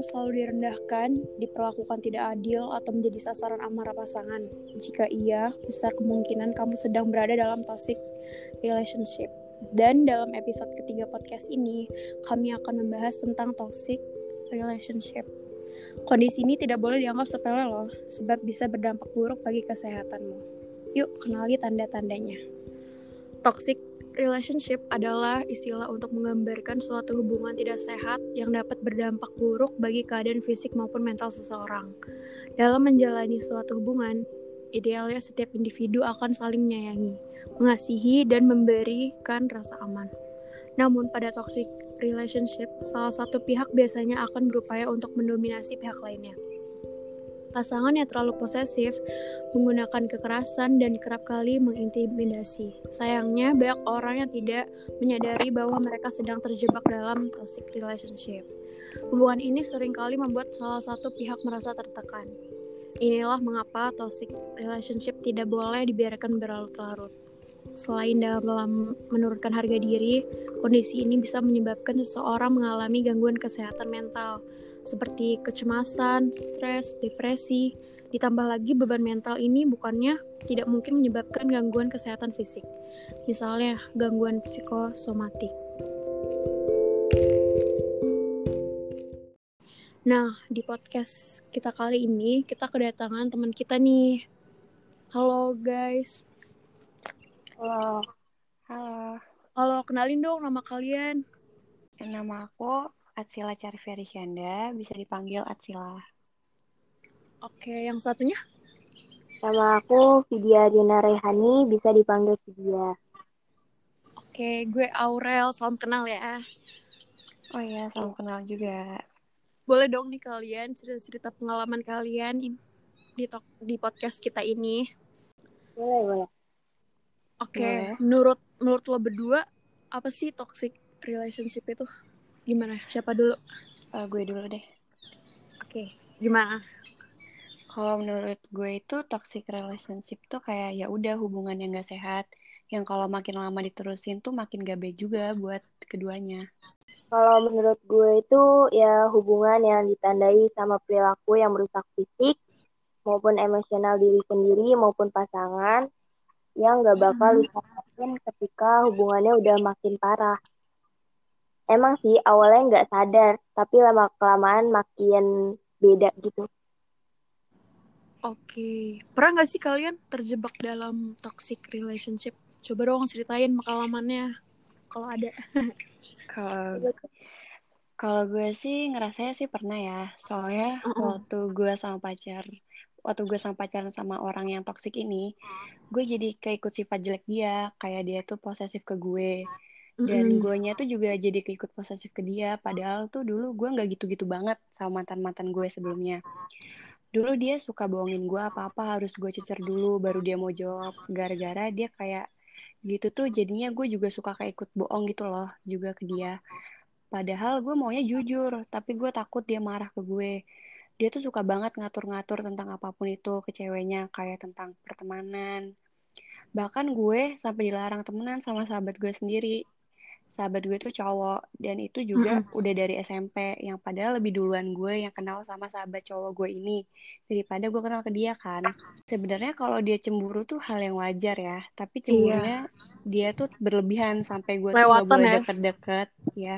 selalu direndahkan, diperlakukan tidak adil, atau menjadi sasaran amarah pasangan? Jika iya, besar kemungkinan kamu sedang berada dalam toxic relationship. Dan dalam episode ketiga podcast ini, kami akan membahas tentang toxic relationship. Kondisi ini tidak boleh dianggap sepele loh, sebab bisa berdampak buruk bagi kesehatanmu. Yuk, kenali tanda-tandanya. Toxic relationship adalah istilah untuk menggambarkan suatu hubungan tidak sehat yang dapat berdampak buruk bagi keadaan fisik maupun mental seseorang. Dalam menjalani suatu hubungan, idealnya setiap individu akan saling menyayangi, mengasihi, dan memberikan rasa aman. Namun pada toxic relationship, salah satu pihak biasanya akan berupaya untuk mendominasi pihak lainnya. Pasangan yang terlalu posesif menggunakan kekerasan dan kerap kali mengintimidasi. Sayangnya, banyak orang yang tidak menyadari bahwa mereka sedang terjebak dalam toxic relationship. Hubungan ini sering kali membuat salah satu pihak merasa tertekan. Inilah mengapa toxic relationship tidak boleh dibiarkan berlarut-larut. Selain dalam menurunkan harga diri, kondisi ini bisa menyebabkan seseorang mengalami gangguan kesehatan mental, seperti kecemasan, stres, depresi. Ditambah lagi beban mental ini bukannya tidak mungkin menyebabkan gangguan kesehatan fisik, misalnya gangguan psikosomatik. Nah, di podcast kita kali ini kita kedatangan teman kita nih. Halo guys. Halo. Halo. Halo, kenalin dong nama kalian. Nama aku Atsila Carveri Syanda, bisa dipanggil Atsila. Oke, yang satunya? Nama aku Vidya Dina Rehani, bisa dipanggil Vidya. Oke, gue Aurel, salam kenal ya. Oh iya, salam kenal juga. Boleh dong nih kalian cerita-cerita pengalaman kalian di di podcast kita ini. Boleh, boleh. Oke, menurut menurut lo berdua apa sih toxic relationship itu? Gimana? Siapa dulu? Uh, gue dulu deh. Oke, okay. gimana? Kalau menurut gue itu toxic relationship tuh kayak ya udah hubungan yang gak sehat, yang kalau makin lama diterusin tuh makin gak baik juga buat keduanya. Kalau menurut gue itu ya hubungan yang ditandai sama perilaku yang merusak fisik maupun emosional diri sendiri maupun pasangan yang gak bakal mm-hmm. diselamatin ketika hubungannya udah makin parah emang sih awalnya nggak sadar tapi lama kelamaan makin beda gitu Oke, pernah nggak sih kalian terjebak dalam toxic relationship? Coba dong ceritain pengalamannya, kalau ada. Kalau kalau gue sih ngerasanya sih pernah ya, soalnya uh -uh. waktu gue sama pacar, waktu gue sama pacaran sama orang yang toxic ini, gue jadi keikut sifat jelek dia, kayak dia tuh posesif ke gue dan gue nya tuh juga jadi keikut posesif ke dia. Padahal tuh dulu gue nggak gitu-gitu banget sama mantan mantan gue sebelumnya. Dulu dia suka bohongin gue apa-apa harus gue cecer dulu baru dia mau jawab. Gara-gara dia kayak gitu tuh jadinya gue juga suka kayak ikut bohong gitu loh juga ke dia. Padahal gue maunya jujur tapi gue takut dia marah ke gue. Dia tuh suka banget ngatur-ngatur tentang apa pun itu ke ceweknya kayak tentang pertemanan. Bahkan gue sampai dilarang temenan sama sahabat gue sendiri sahabat gue tuh cowok. Dan itu juga mm udah dari SMP yang padahal lebih duluan gue yang kenal sama sahabat cowok gue ini daripada gue kenal ke dia kan. Sebenarnya kalau dia cemburu tuh hal yang wajar ya tapi iya. cemburunya iya. dia tuh berlebihan sampai gue tuh gak boleh ya? deket-deket ya.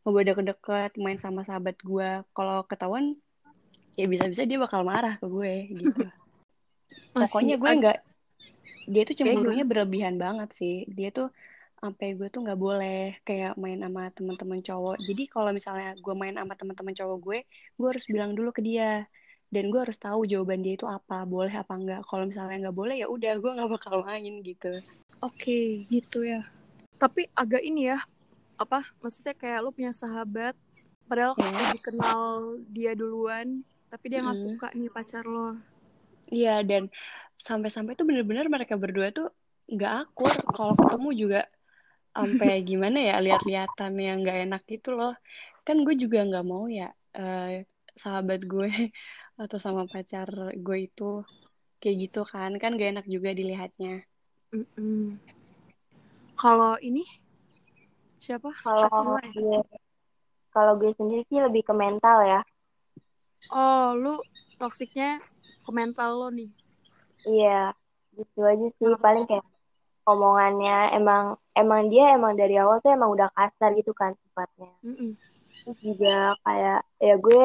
Gak boleh deket-deket main sama sahabat gue. Kalau ketahuan ya bisa-bisa dia bakal marah ke gue gitu. Pokoknya gue nggak dia tuh cemburunya berlebihan banget sih. Dia tuh sampai gue tuh nggak boleh kayak main sama teman-teman cowok. Jadi kalau misalnya gue main sama teman-teman cowok gue gue harus bilang dulu ke dia. Dan gue harus tahu jawaban dia itu apa boleh apa enggak kalau misalnya nggak boleh ya udah gue nggak bakal main gitu. Oke okay, gitu ya. Tapi agak ini ya apa maksudnya kayak lo punya sahabat padahal yeah. dikenal dia duluan tapi dia nggak mm. suka nih pacar lo. Iya dan sampai-sampai tuh bener-bener mereka berdua tuh nggak akur. Kalau ketemu juga sampai gimana ya lihat-lihatan yang nggak enak gitu loh. Kan gue juga nggak mau ya uh, sahabat gue atau sama pacar gue itu kayak gitu kan. Kan gak enak juga dilihatnya. Mm -mm. kalau ini? Siapa? Kalau gue kalau gue sendiri sih lebih ke mental ya. Oh, lu toksiknya ke mental lo nih. Iya, gitu aja sih. Paling kayak omongannya emang emang dia emang dari awal tuh emang udah kasar gitu kan sifatnya. Mm-mm. Terus juga kayak ya gue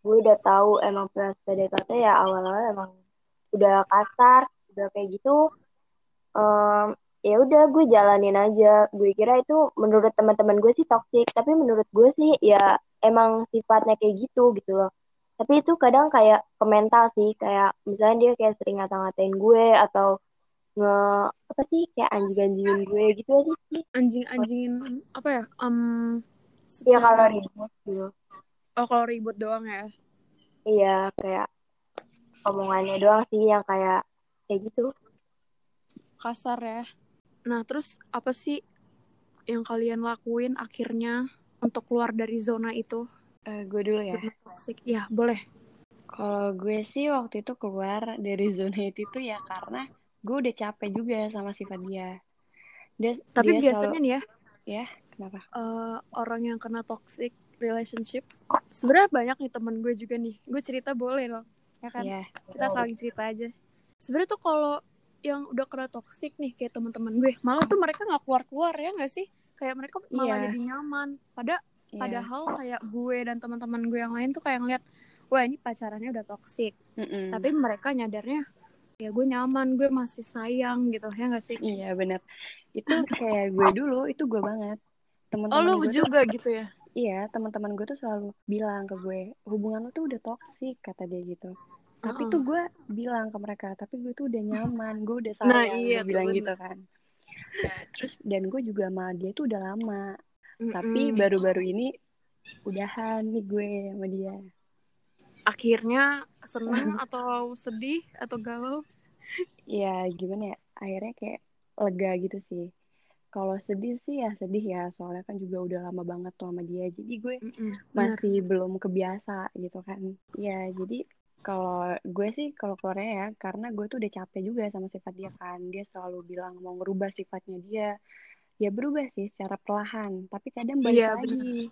gue udah tahu emang pas PDKT ya awal-awal emang udah kasar, udah kayak gitu. Em, ya udah gue jalanin aja. Gue kira itu menurut teman-teman gue sih toksik, tapi menurut gue sih ya emang sifatnya kayak gitu gitu loh. Tapi itu kadang kayak ke mental sih, kayak misalnya dia kayak sering ngata-ngatain gue atau nge apa sih kayak anjing-anjingin gue gitu aja sih. Anjing-anjingin apa ya? Um, Iya kalau secara ribut gitu. oh kalau ribut doang ya. Iya kayak omongannya doang sih yang kayak kayak gitu. Kasar ya. Nah, terus apa sih yang kalian lakuin akhirnya untuk keluar dari zona itu? Eh, gue dulu ya. Zona toksik. Ya, boleh. Kalau gue sih waktu itu keluar dari zona itu tuh ya karena gue udah capek juga sama sifat dia. Dia Tapi dia biasanya selalu nih ya, ya kenapa? eh, orang yang kena toxic relationship, sebenarnya banyak nih temen gue juga nih. Gue cerita boleh loh, ya kan? Ya, Kita saling cerita aja. Sebenarnya tuh kalau yang udah kena toxic nih kayak teman-teman gue, malah tuh mereka nggak keluar-keluar ya nggak sih? Kayak mereka malah Iya. jadi nyaman. Pada ya. padahal kayak gue dan teman-teman gue yang lain tuh kayak ngeliat, wah ini pacarannya udah toxic. Mm-mm. Tapi mereka nyadarnya, ya gue nyaman, gue masih sayang gitu ya nggak sih? Iya benar. Itu kayak gue dulu, itu gue banget. Oh Teman-teman lu gue tuh, juga gitu ya? iya teman-teman gue tuh selalu bilang ke gue, hubungan lu tuh udah toksik kata dia gitu. Tapi Heeh. tuh gue bilang ke mereka, tapi gue tuh udah nyaman, gue udah Nah, sayang, iya gue bilang bener. gitu kan. Nah, terus dan gue juga sama dia tuh udah lama, tapi Mm-mm. baru-baru ini udahan nih gue sama dia. Akhirnya seneng atau sedih atau galau? Ya gimana ya, akhirnya kayak lega gitu sih. Kalau sedih sih ya sedih ya, soalnya kan juga udah lama banget tuh sama dia. Jadi gue Mm-mm, bener. masih belum kebiasa gitu kan. Ya jadi kalau gue sih kalau keluarnya ya, karena gue tuh udah capek juga sama sifat dia kan. Dia selalu bilang mau ngerubah sifatnya dia. Ya berubah sih secara perlahan, tapi kadang balik Iya, lagi.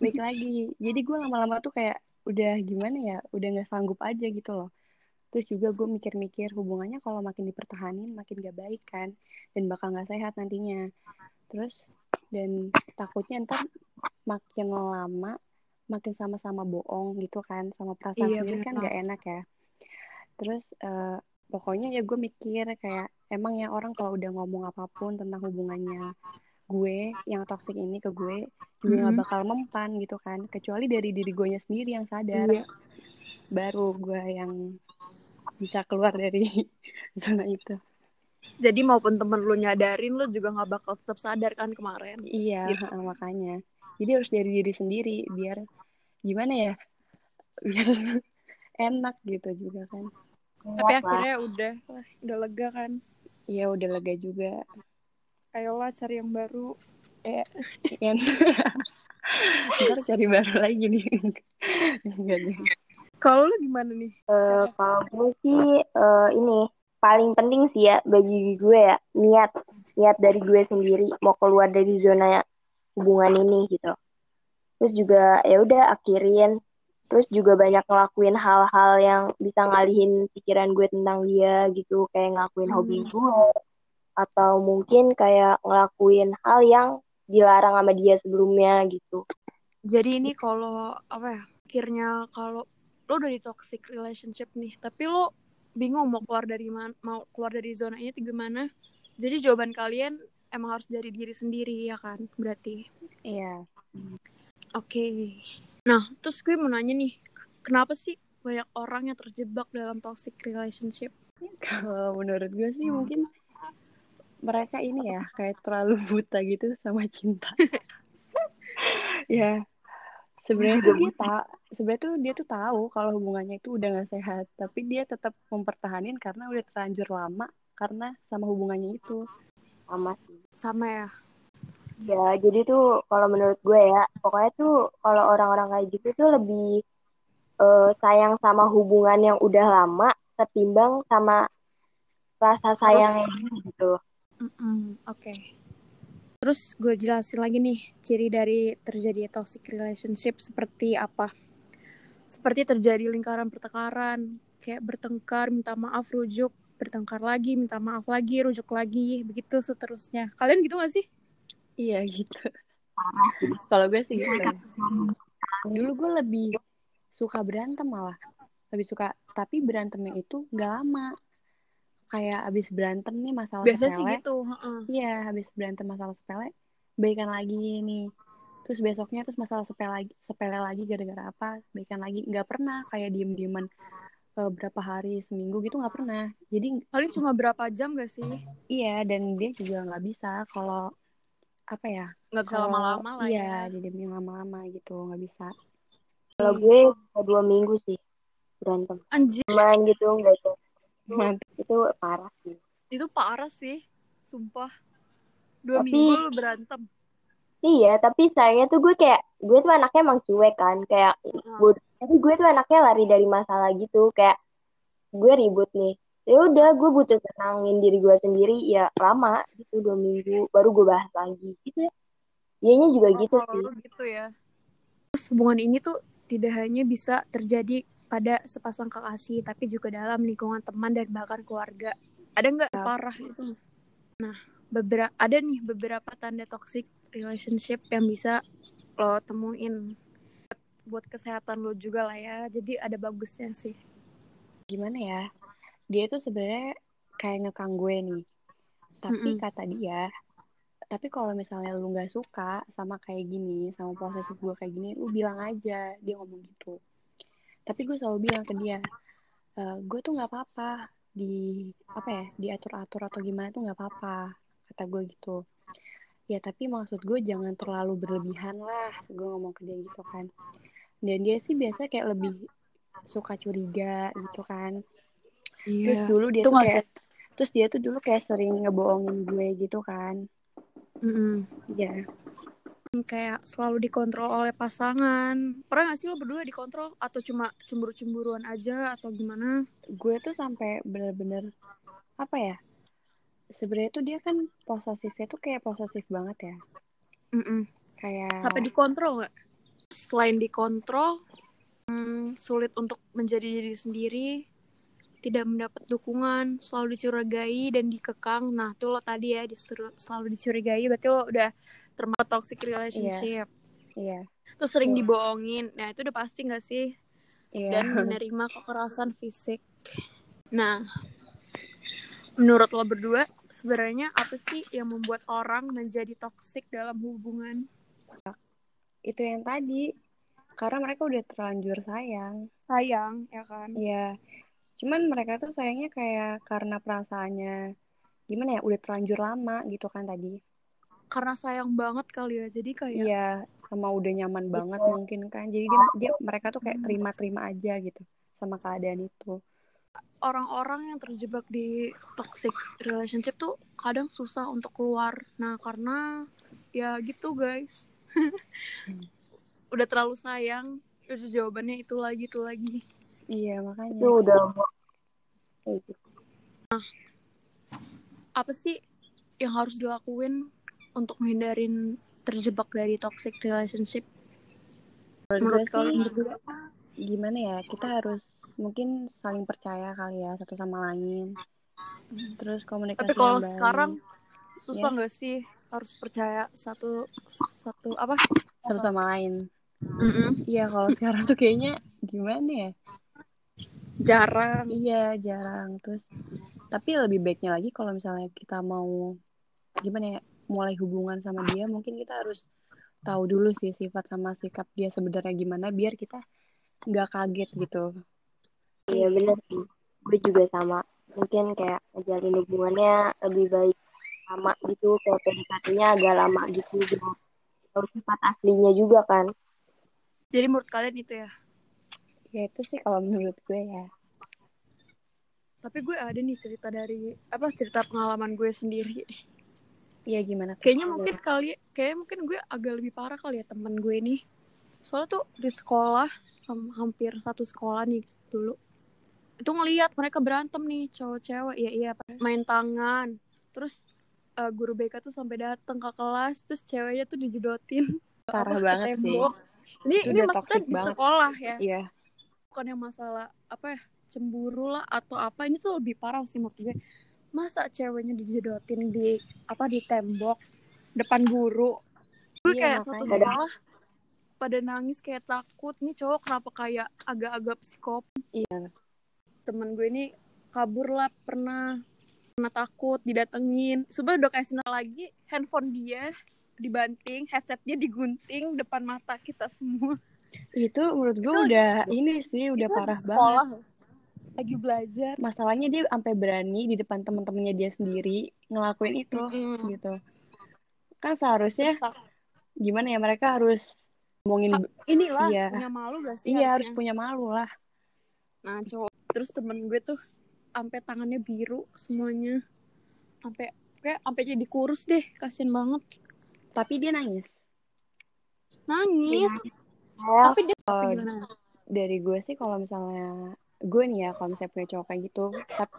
Balik lagi. Jadi gue lama-lama tuh kayak udah gimana ya, udah nggak sanggup aja gitu loh. Terus juga gue mikir-mikir hubungannya kalau makin dipertahanin makin gak baik kan dan bakal gak sehat nantinya. Terus dan takutnya ntar makin lama makin sama-sama bohong gitu kan sama perasaan Iya, sendiri kan gak banget. enak ya. Terus eh, pokoknya ya gue mikir kayak emang ya orang kalau udah ngomong apa pun tentang hubungannya gue yang toxic ini ke gue juga nggak Mm-mm. bakal mempan gitu kan kecuali dari diri gue sendiri yang sadar Iya. baru gue yang bisa keluar dari zona itu. Jadi maupun temen lu nyadarin, lu juga nggak bakal tetap sadar kan kemarin. Iya, Gitu. makanya. Jadi harus dari diri sendiri biar gimana ya? Biar enak gitu juga kan. Tapi akhirnya udah, udah lega kan. Iya udah lega juga. Ayolah cari yang baru. Eh, kan. Ntar cari baru lagi nih. Enggak. Kalau lu gimana nih? Eh, kalau gue sih eh, ini paling penting sih ya bagi gue ya niat niat dari gue sendiri mau keluar dari zona hubungan ini gitu. Terus juga ya udah akhirin. Terus juga banyak ngelakuin hal-hal yang bisa ngalihin pikiran gue tentang dia gitu, kayak ngelakuin hobi Hmm. gue atau mungkin kayak ngelakuin hal yang dilarang sama dia sebelumnya gitu. Jadi ini kalau apa ya? Akhirnya kalau lu udah di toxic relationship nih, tapi lu bingung mau keluar dari mana, mau keluar dari zona ini tuh gimana? Jadi jawaban kalian emang harus dari diri sendiri ya kan? Berarti. Iya. Oke. Nah, terus gue mau nanya nih, kenapa sih banyak orang yang terjebak dalam toxic relationship? Kalau menurut gue sih mungkin mereka ini ya kayak terlalu buta gitu sama cinta. ya sebenarnya tuh dia tak sebenarnya tuh dia tuh tahu kalau hubungannya itu udah gak sehat tapi dia tetap mempertahankan karena udah terlanjur lama karena sama hubungannya itu Sama sih. Sama ya. Ya, jadi tuh kalau menurut gue ya, pokoknya tuh kalau orang-orang kayak gitu tuh lebih eh, sayang sama hubungan yang udah lama ketimbang sama rasa sayangnya dulu gitu. Mm-mm, Oke. Terus gue jelasin lagi nih ciri dari terjadi toxic relationship seperti apa. seperti terjadi lingkaran pertengkaran kayak bertengkar minta maaf rujuk bertengkar lagi minta maaf lagi rujuk lagi begitu seterusnya. Kalian gitu gak sih? Iya gitu. Kalau gue sih gitu. Dulu gue lebih suka berantem malah. Lebih suka tapi berantemnya itu nggak lama kayak abis berantem nih masalah biasa sepele. sih gitu heeh. iya habis berantem masalah sepele baikan lagi nih. Terus besoknya terus masalah sepele lagi sepele lagi gara-gara apa? Baikan lagi. Nggak pernah kayak diem dieman berapa hari seminggu gitu nggak pernah. Jadi paling cuma berapa jam gak sih? Iya dan dia juga nggak bisa kalau apa ya nggak bisa lama-lama lah iya ya. jadi lama-lama gitu nggak bisa. Kalau gue bisa dua minggu sih berantem. anjir. Main gitu enggak itu. Mantap. Itu parah sih. itu parah sih sumpah dua Tapi- minggu lu berantem Iya, tapi sayangnya tuh gue kayak gue tuh anaknya emang cuek kan, kayak bodoh. Tapi gue tuh anaknya lari dari masalah gitu, kayak gue ribut nih. Ya udah, gue butuh tenangin diri gue sendiri, ya lama gitu dua minggu, baru gue bahas lagi gitu ya. Dianya juga Oh, gitu sih. gitu ya terus hubungan ini tuh tidak hanya bisa terjadi pada sepasang kekasih tapi juga dalam lingkungan teman dan bahkan keluarga. Ada nggak Ya. parah itu? Nah beberapa ada nih beberapa tanda toxic relationship yang bisa lo temuin buat kesehatan lo juga lah ya. Jadi ada bagusnya sih. Gimana ya? Dia tuh sebenarnya kayak ngekang gue nih. Tapi Mm-mm. kata dia tapi kalau misalnya lu nggak suka sama kayak gini sama posesif gue kayak gini lu bilang aja dia ngomong gitu tapi gue selalu bilang ke dia "E, gue tuh nggak apa-apa di apa ya diatur-atur atau gimana tuh nggak apa-apa kata gue gitu. Ya tapi maksud gue jangan terlalu berlebihan lah gue ngomong ke dia gitu kan. Dan dia sih biasa kayak lebih suka curiga gitu kan. Terus dulu dia Iya. itu tuh kayak terus dia tuh dulu kayak sering ngebohongin gue gitu kan. Mm-mm. iya kayak selalu dikontrol oleh pasangan. Pernah gak sih lo berdua dikontrol atau cuma cemburu-cemburuan aja atau gimana? Gue tuh sampai bener-bener apa ya sebenarnya tuh dia kan posesifnya tuh kayak posesif banget ya. Mm-mm. kayak sampai dikontrol nggak? Selain dikontrol hmm, sulit untuk menjadi diri sendiri tidak mendapat dukungan selalu dicurigai dan dikekang. Nah tuh lo tadi ya disuruh selalu dicurigai berarti lo udah termasuk toxic relationship. Iya. Terus sering Iya. dibohongin. Nah itu udah pasti nggak sih? Iya. Dan menerima kekerasan fisik. Nah menurut lo berdua sebenarnya apa sih yang membuat orang menjadi toxic dalam hubungan? Itu yang tadi. Karena mereka udah terlanjur sayang. Sayang ya kan? Iya cuman mereka tuh sayangnya kayak karena perasaannya gimana ya udah terlanjur lama gitu kan tadi. Karena sayang banget kali ya jadi kayak iya sama udah nyaman banget mungkin kan. Jadi dia, dia mereka tuh kayak terima-terima aja gitu sama keadaan itu. Orang-orang yang terjebak di toxic relationship tuh kadang susah untuk keluar. Nah karena ya gitu guys. Udah terlalu sayang udah jawabannya itu lagi itu lagi iya makanya. Itu udah kayak gitu. apa sih yang harus dilakuin untuk menghindarin terjebak dari toxic relationship? Menurut gue sih gimana ya kita harus mungkin saling percaya kali ya satu sama lain. Terus komunikasi tapi kalau baik. sekarang susah Ya. nggak sih harus percaya satu satu apa? Satu sama lain. Iya kalau sekarang tuh kayaknya gimana ya jarang iya jarang terus tapi lebih baiknya lagi kalau misalnya kita mau gimana ya mulai hubungan sama dia mungkin kita harus tahu dulu sih sifat sama sikap dia sebenarnya gimana biar kita nggak kaget gitu Iya bener sih. Gue juga sama. Mungkin kayak ngejalin hubungannya lebih baik lama gitu, kayak PDKT-nya agak lama gitu. Tahu sifat aslinya juga kan. jadi menurut kalian itu ya ya itu sih kalau menurut gue ya. Tapi gue ada nih cerita dari apa cerita pengalaman gue sendiri. Iya gimana tuh? kayaknya mungkin kali kayaknya mungkin gue agak lebih parah kali ya teman gue nih soalnya tuh di sekolah sama hampir satu sekolah nih dulu itu ngelihat mereka berantem nih cowok-cewek ya iya main tangan. Terus eh, guru BK tuh sampai datang ke kelas terus ceweknya tuh dijedotin. Parah apa, banget sih. ini ini maksudnya di banget. sekolah ya? Iya bukan yang masalah apa ya cemburu lah atau apa ini tuh lebih parah sih menurut gue. Masa ceweknya dijodotin di apa di tembok depan guru? Gue Iya, kayak satu sekolah pada nangis kayak takut nih cowok kenapa kayak agak-agak psikop Iya. temen gue ini kabur lah pernah pernah takut didatengin. Sumpah udah kayak sinar lagi handphone dia dibanting headsetnya digunting depan mata kita semua Itu menurut gue Itu- udah ini sih udah parah banget. sekolah lagi belajar Masalahnya dia sampai berani di depan temen-temennya dia sendiri ngelakuin itu Mm-mm. gitu. Kan seharusnya gimana ya mereka harus ngomongin inilah Iya. punya malu gak sih iya harus harusnya? punya malu lah. nah cowok terus temen gue tuh sampai tangannya biru semuanya sampai kayak sampai jadi kurus deh kasian banget Tapi dia nangis. nangis Ya, tapi dia Oh, gimana? dari gue sih kalau misalnya gue nih ya kalau misalnya punya cowok kayak gitu tapi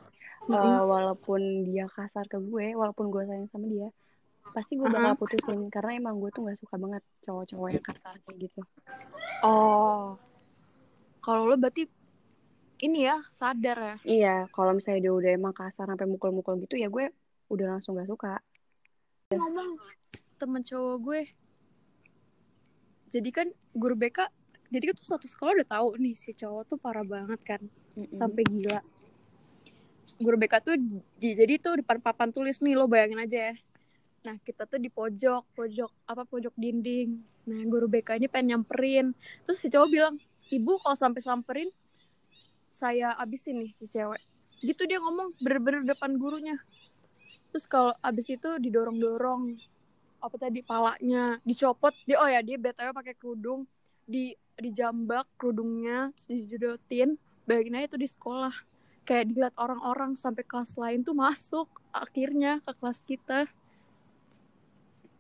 Mm-mm. walaupun dia kasar ke gue walaupun gue sayang sama dia pasti gue bakal putusin karena emang gue tuh nggak suka banget cowok-cowok yang kasar kayak gitu. Oh. Kalau lo berarti ini ya sadar ya? Iya kalau misalnya dia udah emang kasar sampai mukul-mukul gitu ya gue udah langsung gak suka. Ngomong temen cowok gue jadi kan guru BK jadi kan tuh satu sekolah udah tahu nih si cowok tuh parah banget kan Mm-mm. sampai gila. Guru BK tuh di- jadi tuh depan papan tulis nih lo bayangin aja ya. Nah kita tuh di pojok pojok apa pojok dinding. Nah guru BK ini pengen nyamperin. Terus si cowok bilang ibu kalau sampai samperin saya abisin nih si cewek. Gitu dia ngomong bener-bener depan gurunya. Terus kalau abis itu didorong dorong apa tadi palanya dicopot. Dia oh ya dia btw pakai kerudung di dijambak kerudungnya dijodotin. Bayangin aja tuh di sekolah. Kayak dilihat orang-orang sampai kelas lain tuh masuk akhirnya ke kelas kita.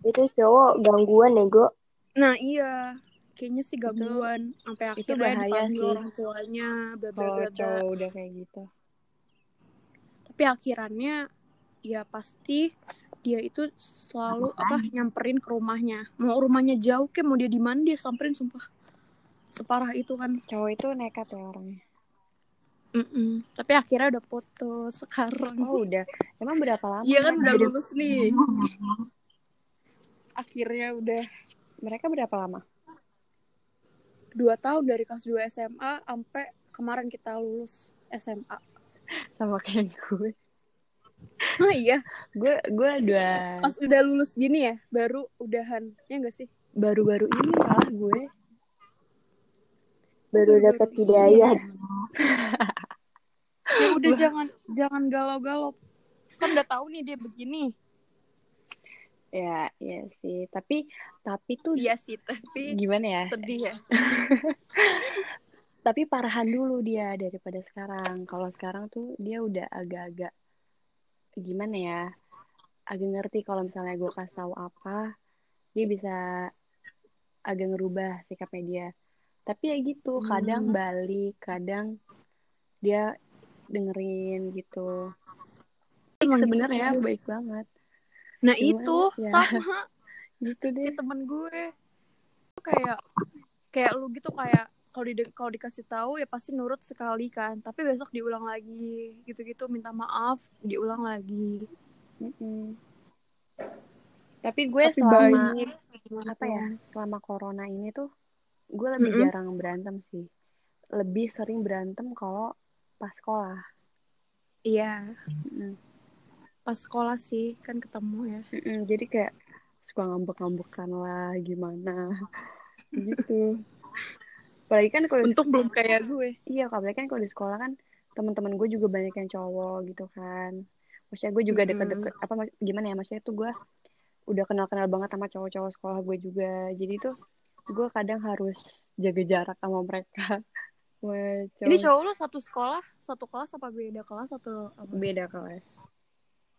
Itu cowok gangguan nego. nah iya. Kayaknya sih gangguan. Sampai itu akhirnya bahaya dipanggil sih. orang tuanya bla bla bla. cowok udah kayak gitu. Tapi akhirannya ya pasti dia itu selalu apa nyamperin ke rumahnya. Mau rumahnya jauh ke mau dia di mana dia samperin sumpah. Separah itu kan. Cowok itu nekat ya orangnya. Mm-mm. tapi akhirnya udah putus sekarang. Oh udah. Emang berapa lama iya kan udah lulus nih. Akhirnya udah. Mereka berapa lama? Dua tahun dari kelas 2 SMA sampai kemarin kita lulus SMA sama kayak gue oh iya. Gue gue udah pas udah lulus gini ya baru udahan ya enggak sih? Baru-baru ini malah gue. Baru dapat hidayah. ya udah jangan jangan galau-galau. Kan udah tahu nih dia begini. Ya iya sih. Tapi tapi tuh iya sih tapi gimana ya? sedih ya. Tapi parahan dulu dia daripada sekarang. Kalau sekarang tuh dia udah agak-agak gimana ya agak ngerti kalau misalnya gue kasih tahu apa dia bisa agak ngerubah sikapnya dia tapi ya gitu kadang Hmm. balik kadang dia dengerin gitu gitu sebenarnya sih. baik banget nah Cuman, itu ya. sama gitu deh kayak temen gue kayak kayak lu gitu kayak kalau di kalau dikasih tahu ya pasti nurut sekali kan tapi besok diulang lagi gitu-gitu minta maaf diulang lagi Mm-mm. tapi gue tapi selama baik apa ya selama corona ini tuh gue lebih Mm-mm. jarang berantem sih lebih sering berantem kalau pas sekolah iya Mm-mm. pas sekolah sih kan ketemu ya Mm-mm. jadi kayak suka ngambek-ngambekan lah gimana gitu apalagi kan kalau di untung belum kayak gue. iya apalagi kan kalau di sekolah kan teman-teman gue juga banyak yang cowok gitu kan. Maksudnya gue juga deket-deket apa mak- gimana ya maksudnya tuh gue udah kenal-kenal banget sama cowok-cowok sekolah gue juga. Jadi tuh gue kadang harus jaga jarak sama mereka. Wah, ini cowok. lu satu sekolah satu kelas apa beda kelas atau apa? Beda kelas.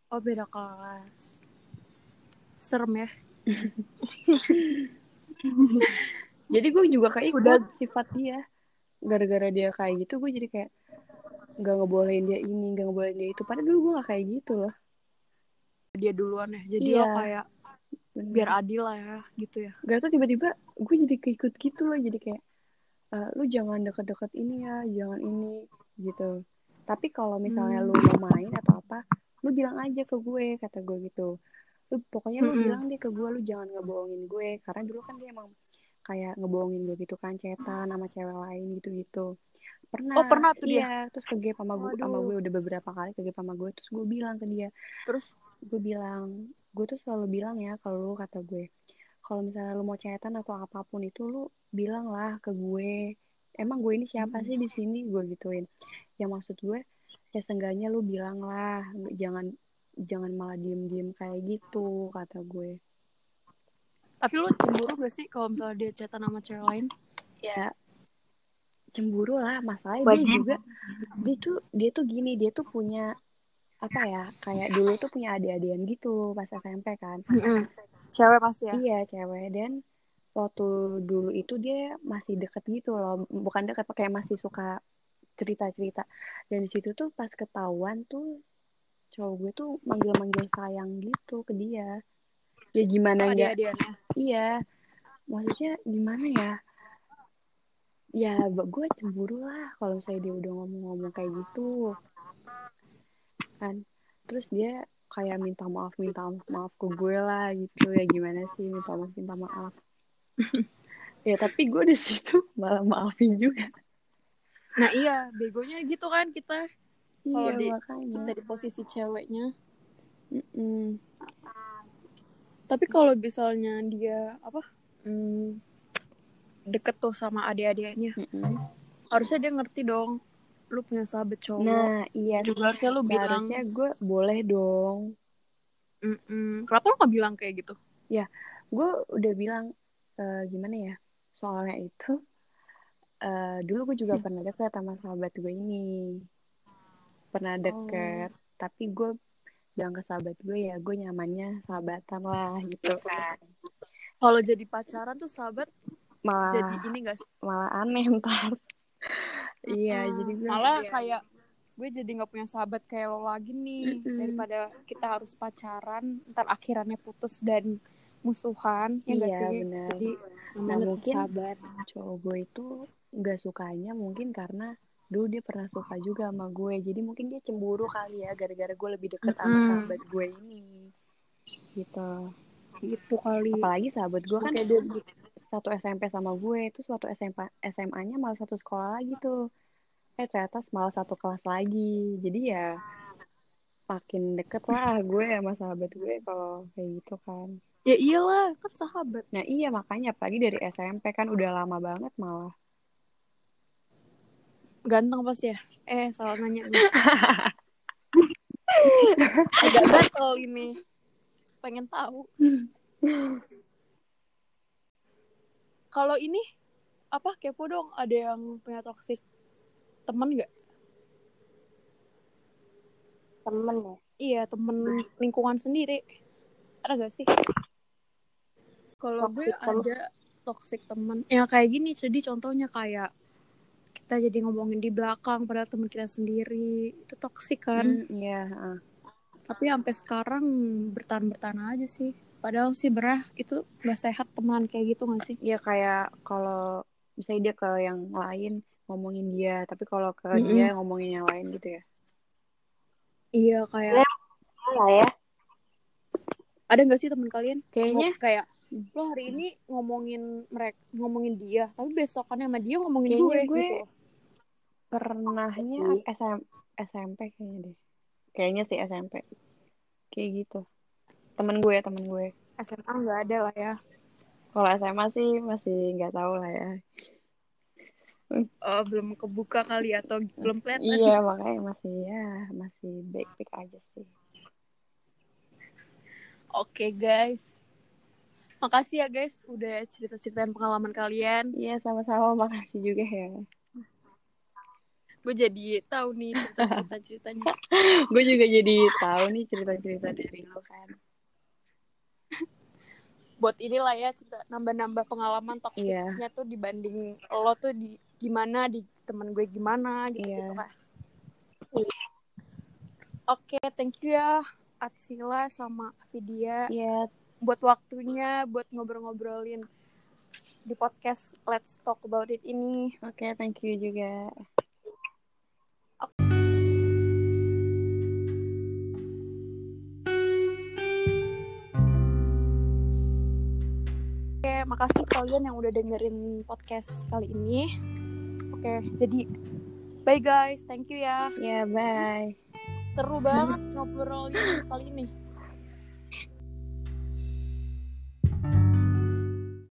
Oh beda kelas. Serem ya jadi gue juga kayak Udah. sifat dia gara-gara dia kayak gitu gue jadi kayak nggak ngebolehin dia ini nggak ngebolehin dia itu padahal dulu gue gak kayak gitu loh dia duluan ya jadi Iya. lo kayak Bener. biar adil lah ya gitu ya gak tau tiba-tiba gue jadi keikut gitu loh jadi kayak uh, lu jangan deket-deket ini ya jangan ini gitu tapi kalau misalnya hmm. lu mau main atau apa lu bilang aja ke gue kata gue gitu lu pokoknya lu -hmm. bilang deh ke gue lu jangan ngebohongin gue karena dulu kan dia emang kayak ngebohongin gue gitu kan cetan sama cewek lain gitu gitu pernah oh pernah tuh iya, dia terus ke sama gue sama gue udah beberapa kali ke sama gue terus gue bilang ke dia. Terus? Gue bilang gue tuh selalu bilang ya kalau lu kata gue. Kalau misalnya lu mau cetan atau apa pun itu lu bilang lah ke gue. Emang gue ini siapa sih di sini? Gue gituin. Ya maksud gue ya seenggaknya lu bilang lah jangan jangan malah diem-diem kayak gitu kata gue tapi lu cemburu gak sih kalau misalnya dia cetan sama cewek lain? Ya cemburu lah. Masalahnya dia juga dia tuh dia tuh gini dia tuh punya apa ya kayak dulu tuh punya adik-adian gitu pas SMP kan. Mm-hmm. cewek pasti ya? Iya cewek. Dan waktu dulu itu dia masih deket gitu loh. Bukan deket kayak masih suka cerita-cerita. Dan di situ tuh pas ketahuan tuh cowok gue tuh manggil-manggil sayang gitu ke dia ya gimana ya iya. Maksudnya gimana ya? Ya gue cemburu lah kalau saya dia udah ngomong-ngomong kayak gitu. Kan? Terus dia kayak minta maaf minta maaf ke gue lah gitu. Ya gimana sih? Minta maaf minta maaf. Ya tapi gue di situ malah maafin juga. Nah iya begonya gitu kan kita. Kalau iya, di kita di posisi ceweknya. Mm -mm. Tapi kalau misalnya dia apa hmm, deket tuh sama adik-adiknya mm -hmm. harusnya dia ngerti dong lu punya sahabat cowok. Nah iya. Juga harusnya lu bilang. Harusnya gue boleh dong. Mm -mm. kenapa lu gak bilang kayak gitu? Ya gue udah bilang uh, gimana ya soalnya itu uh, dulu gue juga pernah deket sama sahabat gue ini. Pernah deket oh. tapi gue bilang ke sahabat gue ya gue nyamannya sahabatan lah gitu kan kalau jadi pacaran tuh sahabat malah jadi ini gak sih malah aneh ntar iya hmm, jadi gue malah iya. kayak gue jadi nggak punya sahabat kayak lo lagi nih mm -hmm. daripada kita harus pacaran ntar akhirannya putus dan musuhan ya gak iya, sih bener. jadi nah mungkin sahabat cowok gue itu nggak sukanya mungkin karena dulu dia pernah suka juga sama gue jadi mungkin dia cemburu kali ya gara-gara gue lebih deket mm sama sahabat gue ini gitu. Itu kali. Apalagi sahabat gue kan dia satu SMP sama gue itu suatu SMP SMA-nya malah satu sekolah lagi tuh. Eh ternyata malah satu kelas lagi jadi ya makin deket lah gue sama sahabat gue kalau kayak gitu kan. Ya iyalah kan sahabat. Nah iya makanya pagi dari SMP kan udah lama banget malah ganteng pas ya? Eh salah nanya nih. Agak gatel ini. Pengen tahu. Kalau ini apa kepo dong? Ada yang punya toxic temen nggak? Temen ya? Iya temen lingkungan sendiri. Ada gak sih? Kalau gue ada toxic temen. Ya kayak gini jadi contohnya kayak kita jadi ngomongin di belakang pada teman kita sendiri itu toxic kan iya mm, yeah. tapi sampai sekarang bertahan bertahan aja sih Padahal sih berah itu gak sehat teman kayak gitu gak sih? Iya kayak kalau misalnya dia ke yang lain ngomongin dia, tapi kalau ke mm -hmm. dia ngomongin yang lain gitu ya? Iya kayak. Iya ya. Ada gak sih teman kalian? Kayaknya kayak lo hari ini ngomongin mereka ngomongin dia, tapi besokannya sama dia ngomongin gue, gue gitu. Pernahnya SM, SMP kayaknya deh. Kayaknya sih SMP. Kayak gitu. Temen gue temen gue. SMA nggak ada lah ya. Kalau SMA sih masih nggak tahu lah ya. Oh belum kebuka kali atau belum kelihatan. iya makanya masih ya masih baik baik aja sih. Oke okay, guys. Makasih ya guys udah cerita ceritain pengalaman kalian. Iya sama-sama. Makasih juga ya gue jadi tahu nih cerita cerita ceritanya gue juga jadi tahu nih cerita cerita dari lo kan buat inilah ya cerita nambah-nambah pengalaman toksiknya yeah. tuh dibanding lo tuh di gimana di temen gue gimana gitu, yeah. gitu kan. Oke, okay, thank you ya Atsila sama Vidya. Yeah. Buat waktunya, buat ngobrol-ngobrolin di podcast Let's Talk About It ini. Oke, thank you juga. Oke, makasih kalian yang udah dengerin podcast kali ini. Oke, jadi bye guys, thank you ya. Ya, bye. Seru banget ngobrolin kali ini.